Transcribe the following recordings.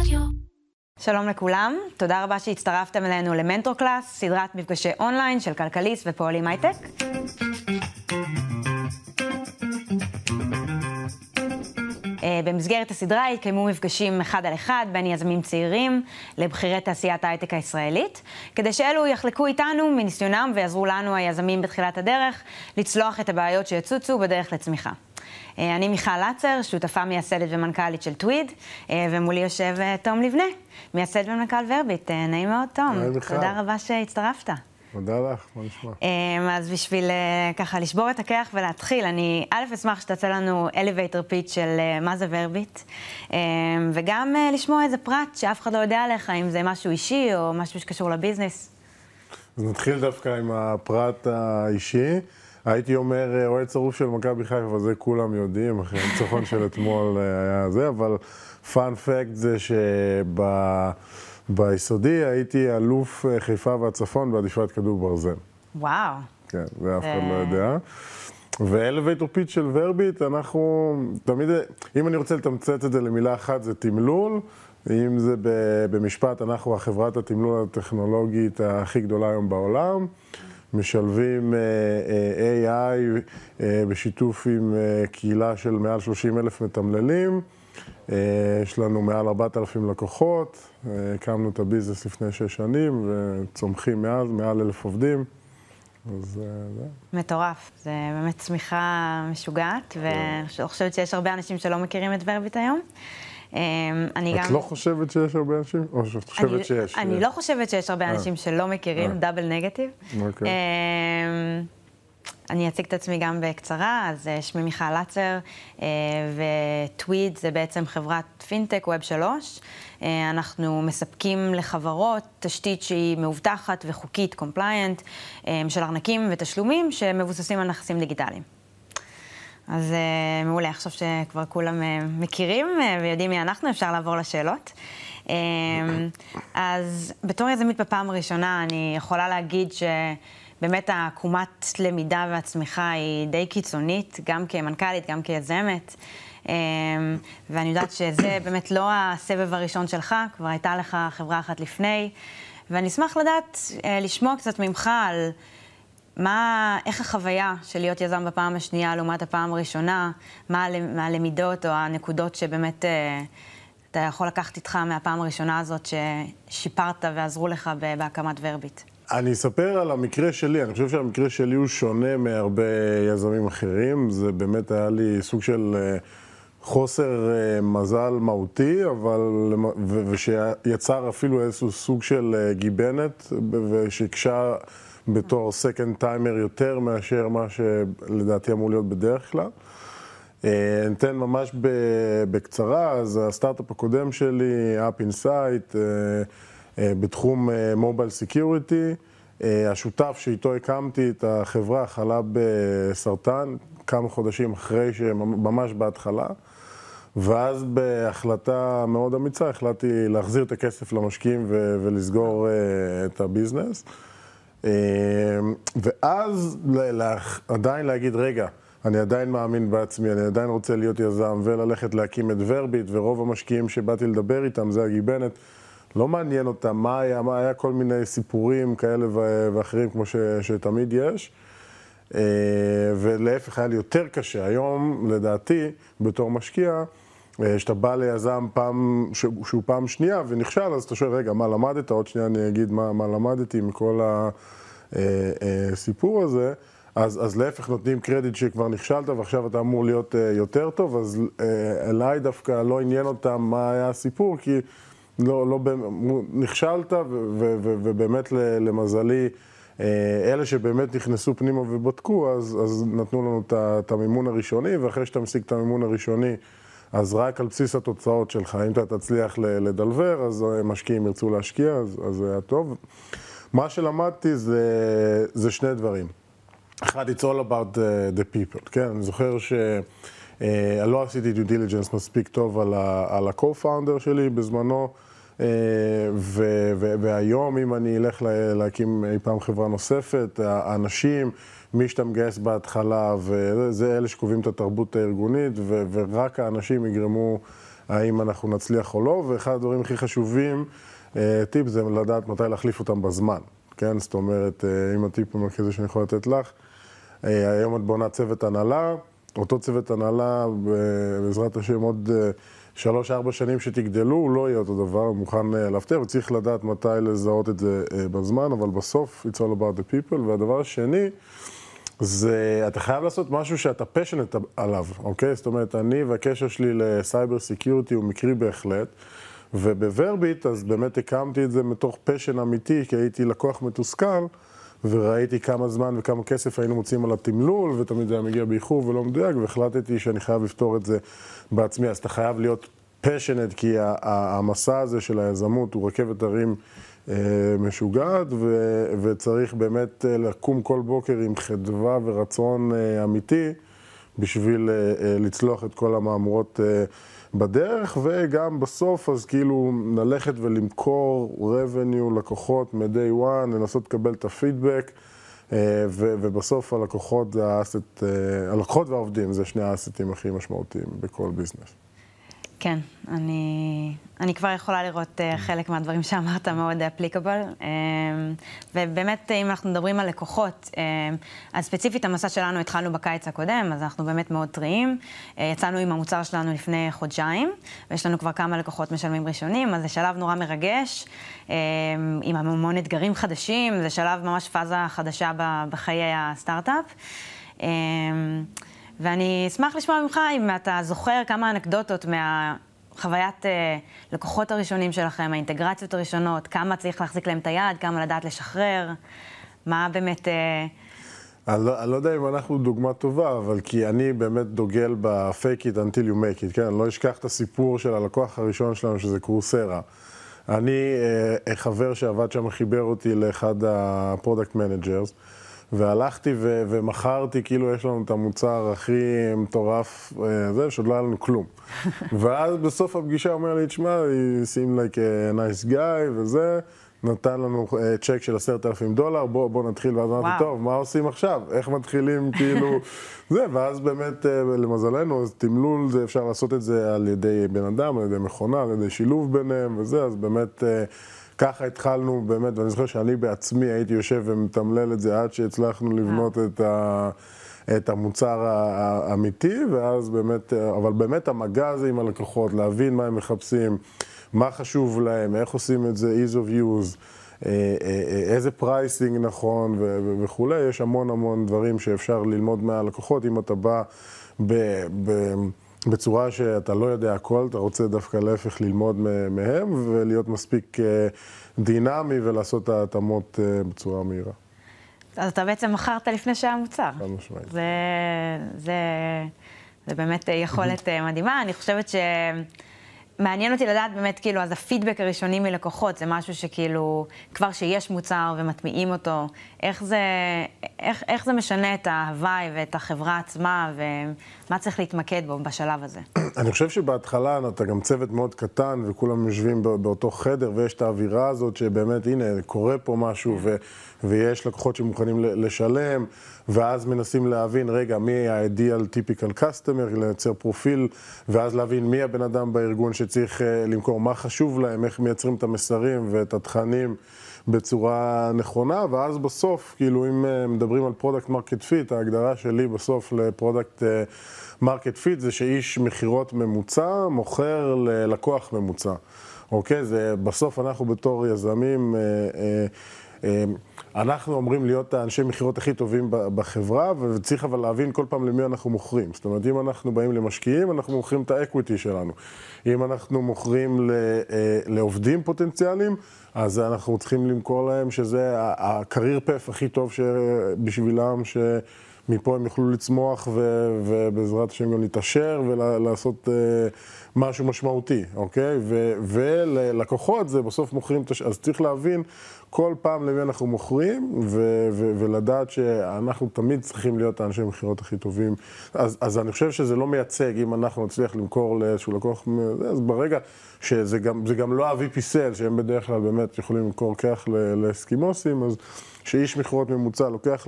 רדיו. שלום לכולם, תודה רבה שהצטרפתם אלינו למנטור class, סדרת מפגשי אונליין של כלכליסט ופועלים הייטק. אה, במסגרת הסדרה התקיימו מפגשים אחד על אחד בין יזמים צעירים לבכירי תעשיית ההייטק הישראלית, כדי שאלו יחלקו איתנו מניסיונם ויעזרו לנו, היזמים בתחילת הדרך, לצלוח את הבעיות שיצוצו בדרך לצמיחה. אה, אני מיכל לצר, שותפה מייסדת ומנכ"לית של טוויד, אה, ומולי יושב תום לבנה, מייסד ומנכ"ל ורביט. נעים מאוד, תום. היי, מיכל. תודה רבה שהצטרפת. תודה לך, מה נשמע? אז בשביל אה, ככה לשבור את הקרח ולהתחיל, אני א', אשמח שתעשה לנו elevator pitch של אה, מה זה ורביט, אה, וגם אה, לשמוע איזה פרט שאף אחד לא יודע עליך, אם זה משהו אישי או משהו שקשור לביזנס. אז נתחיל דווקא עם הפרט האישי. הייתי אומר אה, אוהד שרוף של מכבי חיפה, אבל זה כולם יודעים, אחרי הניצחון של אתמול אה, היה זה, אבל פאנ-פקט זה שביסודי הייתי אלוף אה, חיפה והצפון בעדיפת כדור ברזל. וואו. כן, זה אף אחד לא. יודע. ואלווייטור פיץ' של ורביט, אנחנו תמיד, אם אני רוצה לתמצת את זה למילה אחת, זה תמלול. אם זה במשפט, אנחנו החברת התמלול הטכנולוגית הכי גדולה היום בעולם. משלבים אה, אה, AI אה, בשיתוף עם קהילה של מעל 30 אלף מתמללים. יש לנו מעל 4,000 לקוחות, הקמנו את הביזנס לפני שש שנים וצומחים מאז, מעל אלף עובדים. אז זה. מטורף. זה באמת צמיחה משוגעת, ואני חושבת שיש הרבה אנשים שלא מכירים את ורביט היום. אה, אני גם... את לא חושבת שיש הרבה אנשים? או שאת חושבת אני, שיש? אני לא חושבת שיש הרבה אנשים שלא מכירים, אה. double negative. okay. אמ, אני אציג את עצמי גם בקצרה, אז אה, שמי מיכל לצר, אה, וטוויד זה בעצם חברת פינטק, Web שלוש. אה, אנחנו מספקים לחברות תשתית שהיא מאובטחת וחוקית, compliant, של ארנקים ותשלומים שמבוססים על נכסים דיגיטליים. אז אה, מעולה, עכשיו שכבר כולם אה, מכירים אה, ויודעים מי אנחנו, אפשר לעבור לשאלות. אה, אז בתור יזמית בפעם הראשונה, אני יכולה להגיד שבאמת העקומת למידה והצמיחה היא די קיצונית, גם כמנכ"לית, גם כיזמת. ואני יודעת שזה באמת לא הסבב הראשון שלך, כבר הייתה לך חברה אחת לפני. ואני אשמח לדעת, אה, לשמוע קצת ממך על... מה, איך החוויה של להיות יזם בפעם השנייה לעומת הפעם הראשונה? מה מה הלמידות או הנקודות שבאמת אה, אתה יכול לקחת איתך מהפעם הראשונה הזאת ששיפרת ועזרו לך בהקמת ורביט? אני אספר על המקרה שלי, אני חושב שהמקרה שלי הוא שונה מהרבה יזמים אחרים. זה באמת היה לי סוג של אה, חוסר אה, מזל מהותי, אבל... ושיצר אפילו איזשהו סוג של אה, גיבנת, ושהקשה בתור סקנד טיימר יותר מאשר מה שלדעתי אמור להיות בדרך כלל. אה, ניתן ממש בקצרה, אז הסטארט-אפ הקודם שלי, Up Insight, אה, אה, בתחום mobile security. השותף שאיתו הקמתי את החברה חלה בסרטן כמה חודשים אחרי, ממש בהתחלה. ואז בהחלטה מאוד אמיצה החלטתי להחזיר את הכסף למשקיעים ולסגור את ה business. אה, ואז עדיין להגיד, רגע, אני עדיין מאמין בעצמי, אני עדיין רוצה להיות יזם וללכת להקים את ורביט, ורוב המשקיעים שבאתי לדבר איתם, זה הגיבנת, לא מעניין אותם מה היה, מה היה כל מיני סיפורים כאלה ואחרים כמו ש- שתמיד יש. אה, ולהפך, היה לי יותר קשה. היום, לדעתי, בתור משקיע, כשאתה בא ליזם פעם, שהוא פעם שנייה ונכשל, אז אתה שואל, רגע, מה למדת? עוד שנייה אני אגיד מה, מה למדתי מכל הסיפור הזה. אז, אז להפך, נותנים קרדיט שכבר נכשלת ועכשיו אתה אמור להיות אה, יותר טוב, אז אה, אליי דווקא לא עניין אותם מה היה הסיפור, כי לא, לא, נכשלת, ו- ו- ו- ובאמת למזלי, אה, אלה שבאמת נכנסו פנימה ובדקו, אז, אז נתנו לנו את המימון הראשוני, ואחרי שאתה משיג את המימון הראשוני, אז רק על בסיס התוצאות שלך, אם אתה תצליח לדלבר, אז אה, משקיעים ירצו להשקיע, אז, זה היה טוב. מה שלמדתי זה, זה שני דברים. אחד, it's all about the, the people, כן? אני זוכר ש... אה, לא עשיתי due diligence מספיק טוב על ה-co-founder שלי בזמנו, אה, ו- והיום אם אני אלך לה- להקים אי פעם חברה נוספת, האנשים, מי שאתה מגייס בהתחלה, וזה אלה שקובעים את התרבות הארגונית, ו- ורק האנשים יגרמו האם אנחנו נצליח או לא, ואחד הדברים הכי חשובים, טיפ, זה לדעת מתי להחליף אותם בזמן, כן? זאת אומרת, אם הטיפ המרכזי שאני יכול לתת לך, היום את בונה צוות הנהלה, אותו צוות הנהלה, בעזרת השם עוד שלוש-ארבע שנים שתגדלו, הוא לא יהיה אותו דבר, הוא מוכן להפתיע, וצריך לדעת מתי לזהות את זה בזמן, אבל בסוף, it's all about the people. והדבר השני, זה, אתה חייב לעשות משהו שאתה פשנט עליו, אוקיי? זאת אומרת, אני והקשר שלי לסייבר סקיורטי הוא מקרי בהחלט, ובוורביט, אז באמת הקמתי את זה מתוך פשן אמיתי, כי הייתי לקוח מתוסכל, וראיתי כמה זמן וכמה כסף היינו מוצאים על התמלול, ותמיד זה היה מגיע באיחור ולא מדויק, והחלטתי שאני חייב לפתור את זה בעצמי. אז אתה חייב להיות פשנט, כי המסע הזה של היזמות הוא רכבת הרים משוגעת, ו- וצריך באמת אה, לקום כל בוקר עם חדווה ורצון אה, אמיתי בשביל לצלוח את כל המהמורות בדרך, וגם בסוף, אז כאילו ללכת ולמכור revenue לקוחות מ-day one, לנסות לקבל את הפידבק, ו- ובסוף הלקוחות האסט, הלקוחות והעובדים זה שני האסטים הכי משמעותיים בכל ביזנס. כן, אני, אני כבר יכולה לראות uh, חלק מהדברים שאמרת מאוד אפליקבל. Uh, ובאמת, אם אנחנו מדברים על לקוחות, uh, אז ספציפית המסע שלנו התחלנו בקיץ הקודם, אז אנחנו באמת מאוד טריים. Uh, יצאנו עם המוצר שלנו לפני חודשיים, ויש לנו כבר כמה לקוחות משלמים ראשונים, אז זה שלב נורא מרגש, uh, עם המון אתגרים חדשים, זה שלב ממש פאזה חדשה בחיי הסטארט-אפ. Uh, ואני אשמח לשמוע ממך אם אתה זוכר כמה אנקדוטות מהחוויית uh, לקוחות הראשונים שלכם, האינטגרציות הראשונות, כמה צריך להחזיק להם את היד, כמה לדעת לשחרר, מה באמת... Uh... אני לא, אני לא יודע אם אנחנו דוגמה טובה, אבל כי אני באמת דוגל ב-fake it until you make it, כן? אני לא אשכח את הסיפור של הלקוח הראשון שלנו, שזה Coursera. אני, אה, חבר שעבד שם חיבר אותי לאחד ה product managers. והלכתי ו- ומכרתי, כאילו יש לנו את המוצר הכי מטורף, אה, זה, שעוד לא היה לנו כלום. ואז בסוף הפגישה אומר לי, תשמע, he seemed like a nice guy וזה, נתן לנו uh, צ'ק של עשרת אלפים דולר, בוא, בוא נתחיל, ואז אמרתי, טוב, מה עושים עכשיו? איך מתחילים, כאילו, זה, ואז באמת, uh, למזלנו, אז תמלול, זה אפשר לעשות את זה על ידי בן אדם, על ידי מכונה, על ידי שילוב ביניהם וזה, אז באמת... ככה התחלנו באמת, ואני זוכר שאני בעצמי הייתי יושב ומתמלל את זה עד שהצלחנו לבנות את, ה, את המוצר האמיתי, ואז באמת, אבל באמת המגע הזה עם הלקוחות, להבין מה הם מחפשים, מה חשוב להם, איך עושים את זה, ease of use. אה, אה, אה, איזה pricing נכון וכולי, יש המון המון דברים שאפשר ללמוד מהלקוחות אם אתה בא ב... ב בצורה שאתה לא יודע הכל, אתה רוצה דווקא להפך ללמוד מהם ולהיות מספיק אה, דינמי ולעשות את ההתאמות אה, בצורה מהירה. אז אתה בעצם מכרת לפני שהיה מוצר. חד משמעית. זה, זה, זה באמת יכולת אה, מדהימה. אני חושבת ש... מעניין אותי לדעת באמת, כאילו, אז הפידבק הראשוני מלקוחות זה משהו שכאילו, כבר שיש מוצר ומטמיעים אותו, איך זה, איך, איך זה משנה את ההוואי ואת החברה עצמה, ומה צריך להתמקד בו בשלב הזה? אני חושב שבהתחלה אתה גם צוות מאוד קטן, וכולם יושבים באותו חדר, ויש את האווירה הזאת שבאמת, הנה, קורה פה משהו, ו, ויש לקוחות שמוכנים לשלם. ואז מנסים להבין, רגע, מי ה-ideal typical customer, לייצר פרופיל, ואז להבין מי הבן אדם בארגון שצריך uh, למכור, מה חשוב להם, איך מייצרים את המסרים ואת התכנים בצורה נכונה, ואז בסוף, כאילו, אם uh, מדברים על product market fit, ההגדרה שלי בסוף ל product market fit זה שאיש מכירות ממוצע מוכר ללקוח ממוצע. אוקיי? זה בסוף אנחנו בתור יזמים... Uh, uh, אנחנו אמורים להיות האנשי מכירות הכי טובים בחברה, וצריך אבל להבין כל פעם למי אנחנו מוכרים. זאת אומרת, אם אנחנו באים למשקיעים, אנחנו מוכרים את האקוויטי שלנו. אם אנחנו מוכרים אה, לעובדים פוטנציאליים, אז אנחנו צריכים למכור להם שזה הקרייר פף הכי טוב בשבילם, ש... מפה הם יוכלו לצמוח ו- ובעזרת השם גם להתעשר ולעשות ול- משהו משמעותי, אוקיי? ו- וללקוחות זה בסוף מוכרים, את הש... אז צריך להבין כל פעם למי אנחנו מוכרים, ו- ו- ולדעת שאנחנו תמיד צריכים להיות האנשי המכירות הכי טובים. אז, אז אני חושב שזה לא מייצג, אם אנחנו נצליח למכור לאיזשהו לקוח, אז ברגע שזה גם, גם לא ה-VP sales, שהם בדרך כלל באמת יכולים למכור כך לאסקימוסים, אז שאיש מכירות ממוצע לוקח,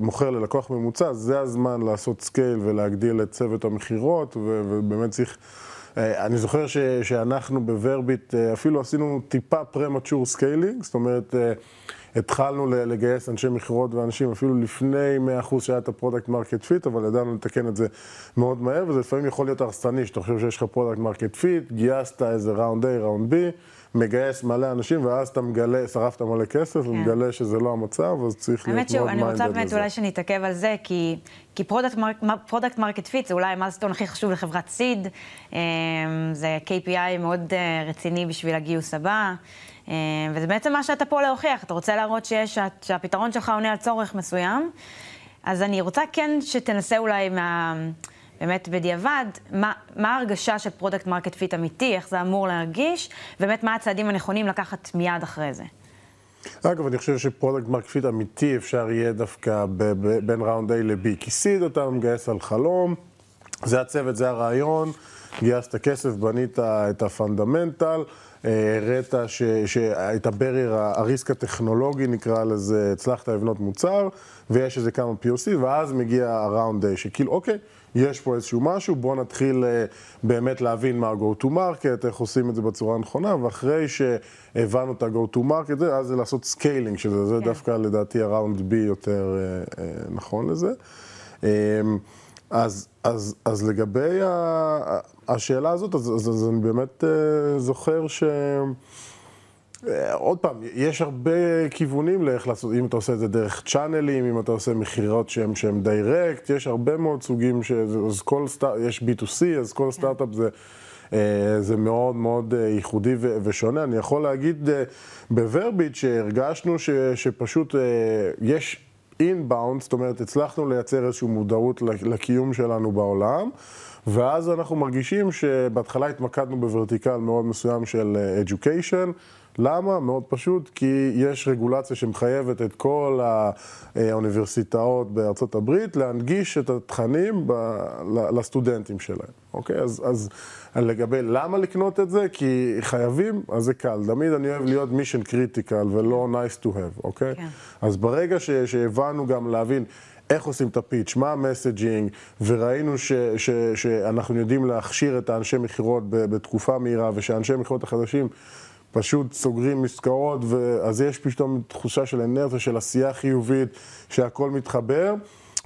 מוכר ללקוח ממוצע, זה הזמן לעשות scale ולהגדיל את צוות המכירות, ובאמת צריך... אה, אני זוכר ש, שאנחנו ב Verbit אה, אפילו עשינו טיפה premature scaling, זאת אומרת, אה, התחלנו לגייס אנשי מכירות ואנשים אפילו לפני 100% שהיה את ה product market fit, אבל ידענו לתקן את זה מאוד מהר, וזה לפעמים יכול להיות הרסני, שאתה חושב שיש לך product market fit, גייסת איזה round A, round B, מגייס מלא אנשים, ואז אתה מגלה, שרפת מלא כסף, כן. ומגלה שזה לא המצב, אז צריך להיות מאוד מיינדד לזה. האמת שאני רוצה באמת אולי שנתעכב על זה, כי, כי product market fit זה אולי ה milestone הכי חשוב לחברת seed, אמ, זה KPI מאוד אה, רציני בשביל הגיוס הבא. אה, וזה בעצם מה שאתה פה להוכיח, אתה רוצה להראות שיש, שהפתרון שלך עונה על צורך מסוים. אז אני רוצה כן שתנסה אולי מה... באמת בדיעבד, מה, מה ההרגשה של product market fit אמיתי, איך זה אמור להרגיש, ובאמת מה הצעדים הנכונים לקחת מיד אחרי זה. אגב, אני חושב ש product market fit אמיתי אפשר יהיה דווקא בין round A ל-B, כי seed אתה מגייס על חלום, זה הצוות, זה הרעיון, גייסת כסף, בנית את ה fundamental. הראת שאת הבריר, ה risk הטכנולוגי נקרא לזה, הצלחת לבנות מוצר, ויש איזה כמה POC, ואז מגיע ה round A, שכאילו, אוקיי, יש פה איזשהו משהו, בואו נתחיל אה, באמת להבין מה ה-go to market, איך עושים את זה בצורה הנכונה, ואחרי שהבנו את ה-go to market, אז זה לעשות scaling של זה, זה כן. דווקא לדעתי ה round B יותר אה, אה, נכון לזה. אז, אז, אז לגבי השאלה הזאת, אז, אז, אז אני באמת uh, זוכר ש... Uh, עוד פעם, יש הרבה כיוונים לאיך לעשות, אם אתה עושה את זה דרך צ'אנלים, אם אתה עושה מכירות שהם, שהם דיירקט, יש הרבה מאוד סוגים, ש... אז כל סטארט, יש B2C, אז כל. סטארט-אפ זה, uh, זה מאוד מאוד ייחודי ו- ושונה. אני יכול להגיד בוורביט שהרגשנו ש- שפשוט יש... inbound, זאת אומרת, הצלחנו לייצר איזושהי מודעות לקיום שלנו בעולם, ואז אנחנו מרגישים שבהתחלה התמקדנו ב vertical מאוד מסוים של אה, education. למה? מאוד פשוט, כי יש רגולציה שמחייבת את כל האוניברסיטאות בארצות הברית להנגיש את התכנים ב- לסטודנטים שלהם, אוקיי? אז, אז לגבי למה לקנות את זה? כי חייבים, אז זה קל. תמיד אני אוהב להיות mission critical ולא nice to have, אוקיי? כן. אז ברגע ש, שהבנו גם להבין איך עושים את הפיץ', מה המסג'ינג, וראינו ש, ש, שאנחנו יודעים להכשיר את האנשי מכירות בתקופה מהירה, ושאנשי מכירות החדשים פשוט סוגרים עסקאות, אז יש פתאום תחושה של אנרציה, של עשייה חיובית, שהכל מתחבר.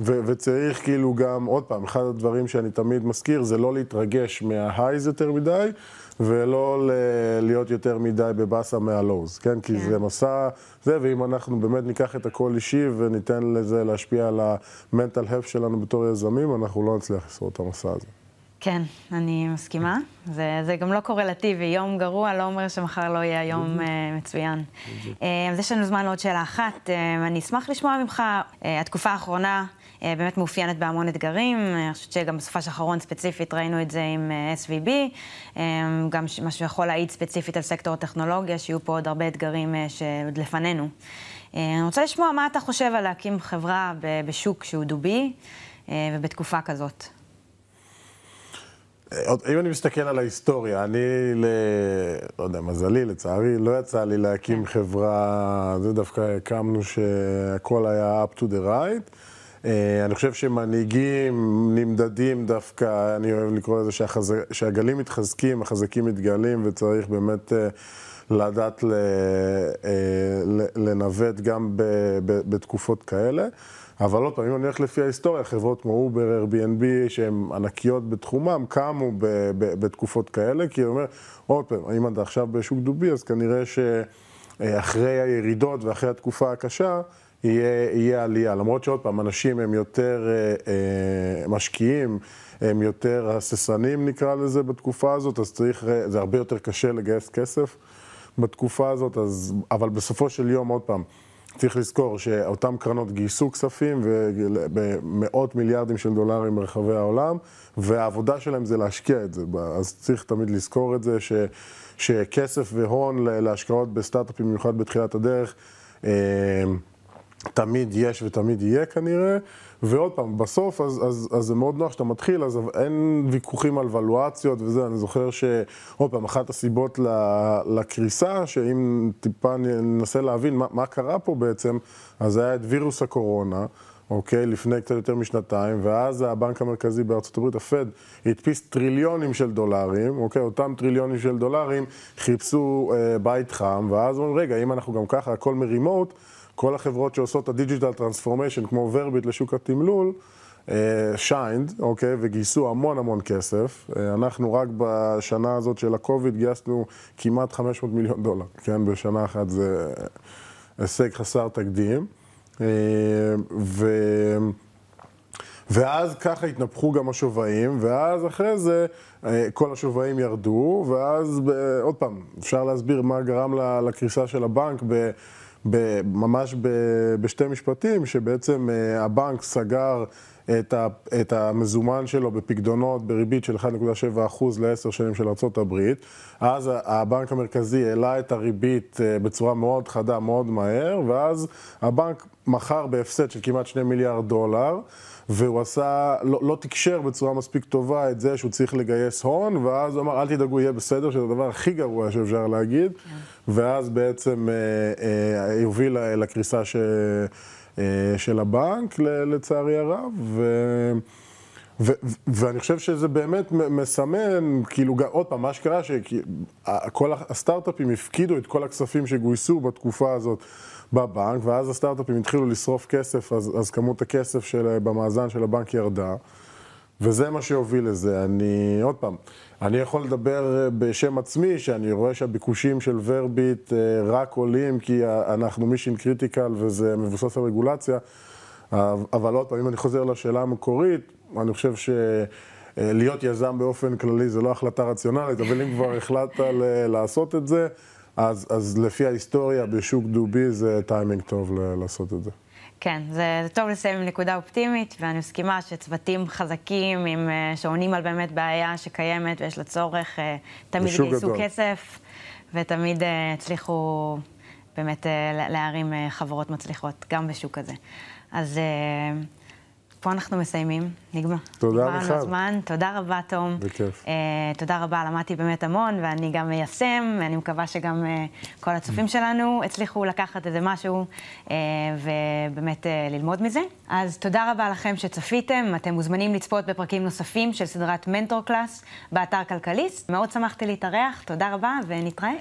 ו- וצריך כאילו גם, עוד פעם, אחד הדברים שאני תמיד מזכיר זה לא להתרגש מההייז יותר מדי, ולא ל- להיות יותר מדי בבאסה מהלואוז, כן? כי כן. זה מסע, זה, ואם אנחנו באמת ניקח את הכל אישי וניתן לזה להשפיע על המנטל הפ שלנו בתור יזמים, אנחנו לא נצליח לשרוד את המסע הזה. כן, אני מסכימה. זה, זה גם לא קורלטיבי. יום גרוע לא אומר שמחר לא יהיה יום uh, מצוין. אה, אז יש לנו זמן לעוד שאלה אחת. Uh, אני אשמח לשמוע ממך, uh, התקופה האחרונה uh, באמת מאופיינת בהמון אתגרים. אני חושבת שגם בסופש האחרון ספציפית ראינו את זה עם uh, SVB. Uh, גם מה שיכול להעיד ספציפית על סקטור הטכנולוגיה, שיהיו פה עוד הרבה אתגרים uh, שעוד לפנינו. Uh, אני רוצה לשמוע מה אתה חושב על להקים חברה בשוק שהוא דובי uh, ובתקופה כזאת. אם אני מסתכל על ההיסטוריה, אני, ל... לא יודע, מזלי, לצערי, לא יצא לי להקים כן. חברה, זה דווקא הקמנו שהכל היה up to the right. אה, אני חושב שמנהיגים נמדדים דווקא, אני אוהב לקרוא לזה שהחז... שהגלים מתחזקים, החזקים מתגלים, וצריך באמת אה, לדעת אה, לנווט גם בתקופות כאלה. אבל עוד פעם, אם אני הולך לפי ההיסטוריה, חברות כמו אובר, Airbnb, שהן ענקיות בתחומם, קמו ב- ב- בתקופות כאלה, כי אני אומר, עוד פעם, אם אתה עכשיו בשוק דובי, אז כנראה שאחרי הירידות ואחרי התקופה הקשה, יהיה, יהיה עלייה. למרות שעוד פעם, אנשים הם יותר אה, אה, משקיעים, הם יותר הססנים נקרא לזה בתקופה הזאת, אז צריך, זה הרבה יותר קשה לגייס כסף בתקופה הזאת, אז, אבל בסופו של יום, עוד פעם, צריך לזכור שאותן קרנות גייסו כספים במאות מיליארדים של דולרים ברחבי העולם, והעבודה שלהם זה להשקיע את זה. אז צריך תמיד לזכור את זה, ש, שכסף והון להשקעות בסטארט-אפים, במיוחד בתחילת הדרך, אה, תמיד יש ותמיד יהיה כנראה, ועוד פעם, בסוף, אז, אז, אז זה מאוד נוח שאתה מתחיל, אז אין ויכוחים על ולואציות וזה, אני זוכר שעוד פעם, אחת הסיבות לקריסה, שאם טיפה ננסה להבין מה, מה קרה פה בעצם, אז היה את וירוס הקורונה, אוקיי? לפני קצת יותר משנתיים, ואז הבנק המרכזי בארצות הברית, הפד, הדפיס טריליונים של דולרים, אוקיי? אותם טריליונים של דולרים חיפשו אה, בית חם, ואז אומרים, רגע, אם אנחנו גם ככה הכל remote, כל החברות שעושות את ה digital transformation, כמו ורביט לשוק התמלול, שיינד, uh, אוקיי, וגייסו המון המון כסף. Uh, אנחנו רק בשנה הזאת של הקוביד גייסנו כמעט 500 מיליון דולר, כן? בשנה אחת זה הישג חסר תקדים. Uh, ו... ואז ככה התנפחו גם השוויים, ואז אחרי זה כל השווים ירדו, ואז עוד פעם, אפשר להסביר מה גרם לקריסה של הבנק ב... ממש בשתי משפטים, שבעצם הבנק סגר את המזומן שלו בפקדונות בריבית של 1.7% לעשר שנים של ארה"ב. אז הבנק המרכזי העלה את הריבית אה, בצורה מאוד חדה, מאוד מהר, ואז הבנק מכר בהפסד של כמעט 2 מיליארד דולר. והוא עשה, לא, לא תקשר בצורה מספיק טובה את זה שהוא צריך לגייס הון, ואז הוא אמר, אל תדאגו, יהיה בסדר, שזה הדבר הכי גרוע שאפשר להגיד, yeah. כן. ואז בעצם אה, אה, יוביל לקריסה ש... אה, של הבנק, לצערי הרב, ו... ו- ואני חושב שזה באמת מסמן, כאילו, עוד פעם, מה שקרה, שכל הסטארט-אפים הפקידו את כל הכספים שגויסו בתקופה הזאת בבנק, ואז הסטארט-אפים התחילו לשרוף כסף, אז, אז כמות הכסף של, במאזן של הבנק ירדה, וזה מה שהוביל לזה. אני, עוד פעם, אני יכול לדבר אה, בשם עצמי, שאני רואה שהביקושים של ורביט אה, רק עולים, כי אנחנו mission critical וזה מבוסס על רגולציה, אבל עוד פעם, אם אני חוזר לשאלה המקורית, אני חושב ש... אה, להיות יזם באופן כללי זה לא החלטה רציונלית, אבל אם כבר החלטת לעשות את זה, אז, אז לפי ההיסטוריה בשוק דובי זה טיימינג טוב לעשות את זה. כן, זה, זה טוב לסיים עם נקודה אופטימית, ואני מסכימה שצוותים חזקים, עם, אה, שעונים על באמת בעיה שקיימת ויש לה צורך, אה, תמיד גייסו כסף, ותמיד אה, הצליחו באמת להרים חברות מצליחות, גם בשוק הזה. אז... פה אנחנו מסיימים, נגמר. תודה. נגמר הזמן. תודה רבה, תום. בכיף. Uh, תודה רבה, למדתי באמת המון, ואני גם מיישם, ואני מקווה שגם uh, כל הצופים שלנו הצליחו לקחת איזה משהו uh, ובאמת uh, ללמוד מזה. אז תודה רבה לכם שצפיתם. אתם מוזמנים לצפות בפרקים נוספים של סדרת מנטור קלאס באתר כלכליסט. מאוד שמחתי להתארח, תודה רבה, ונתראה.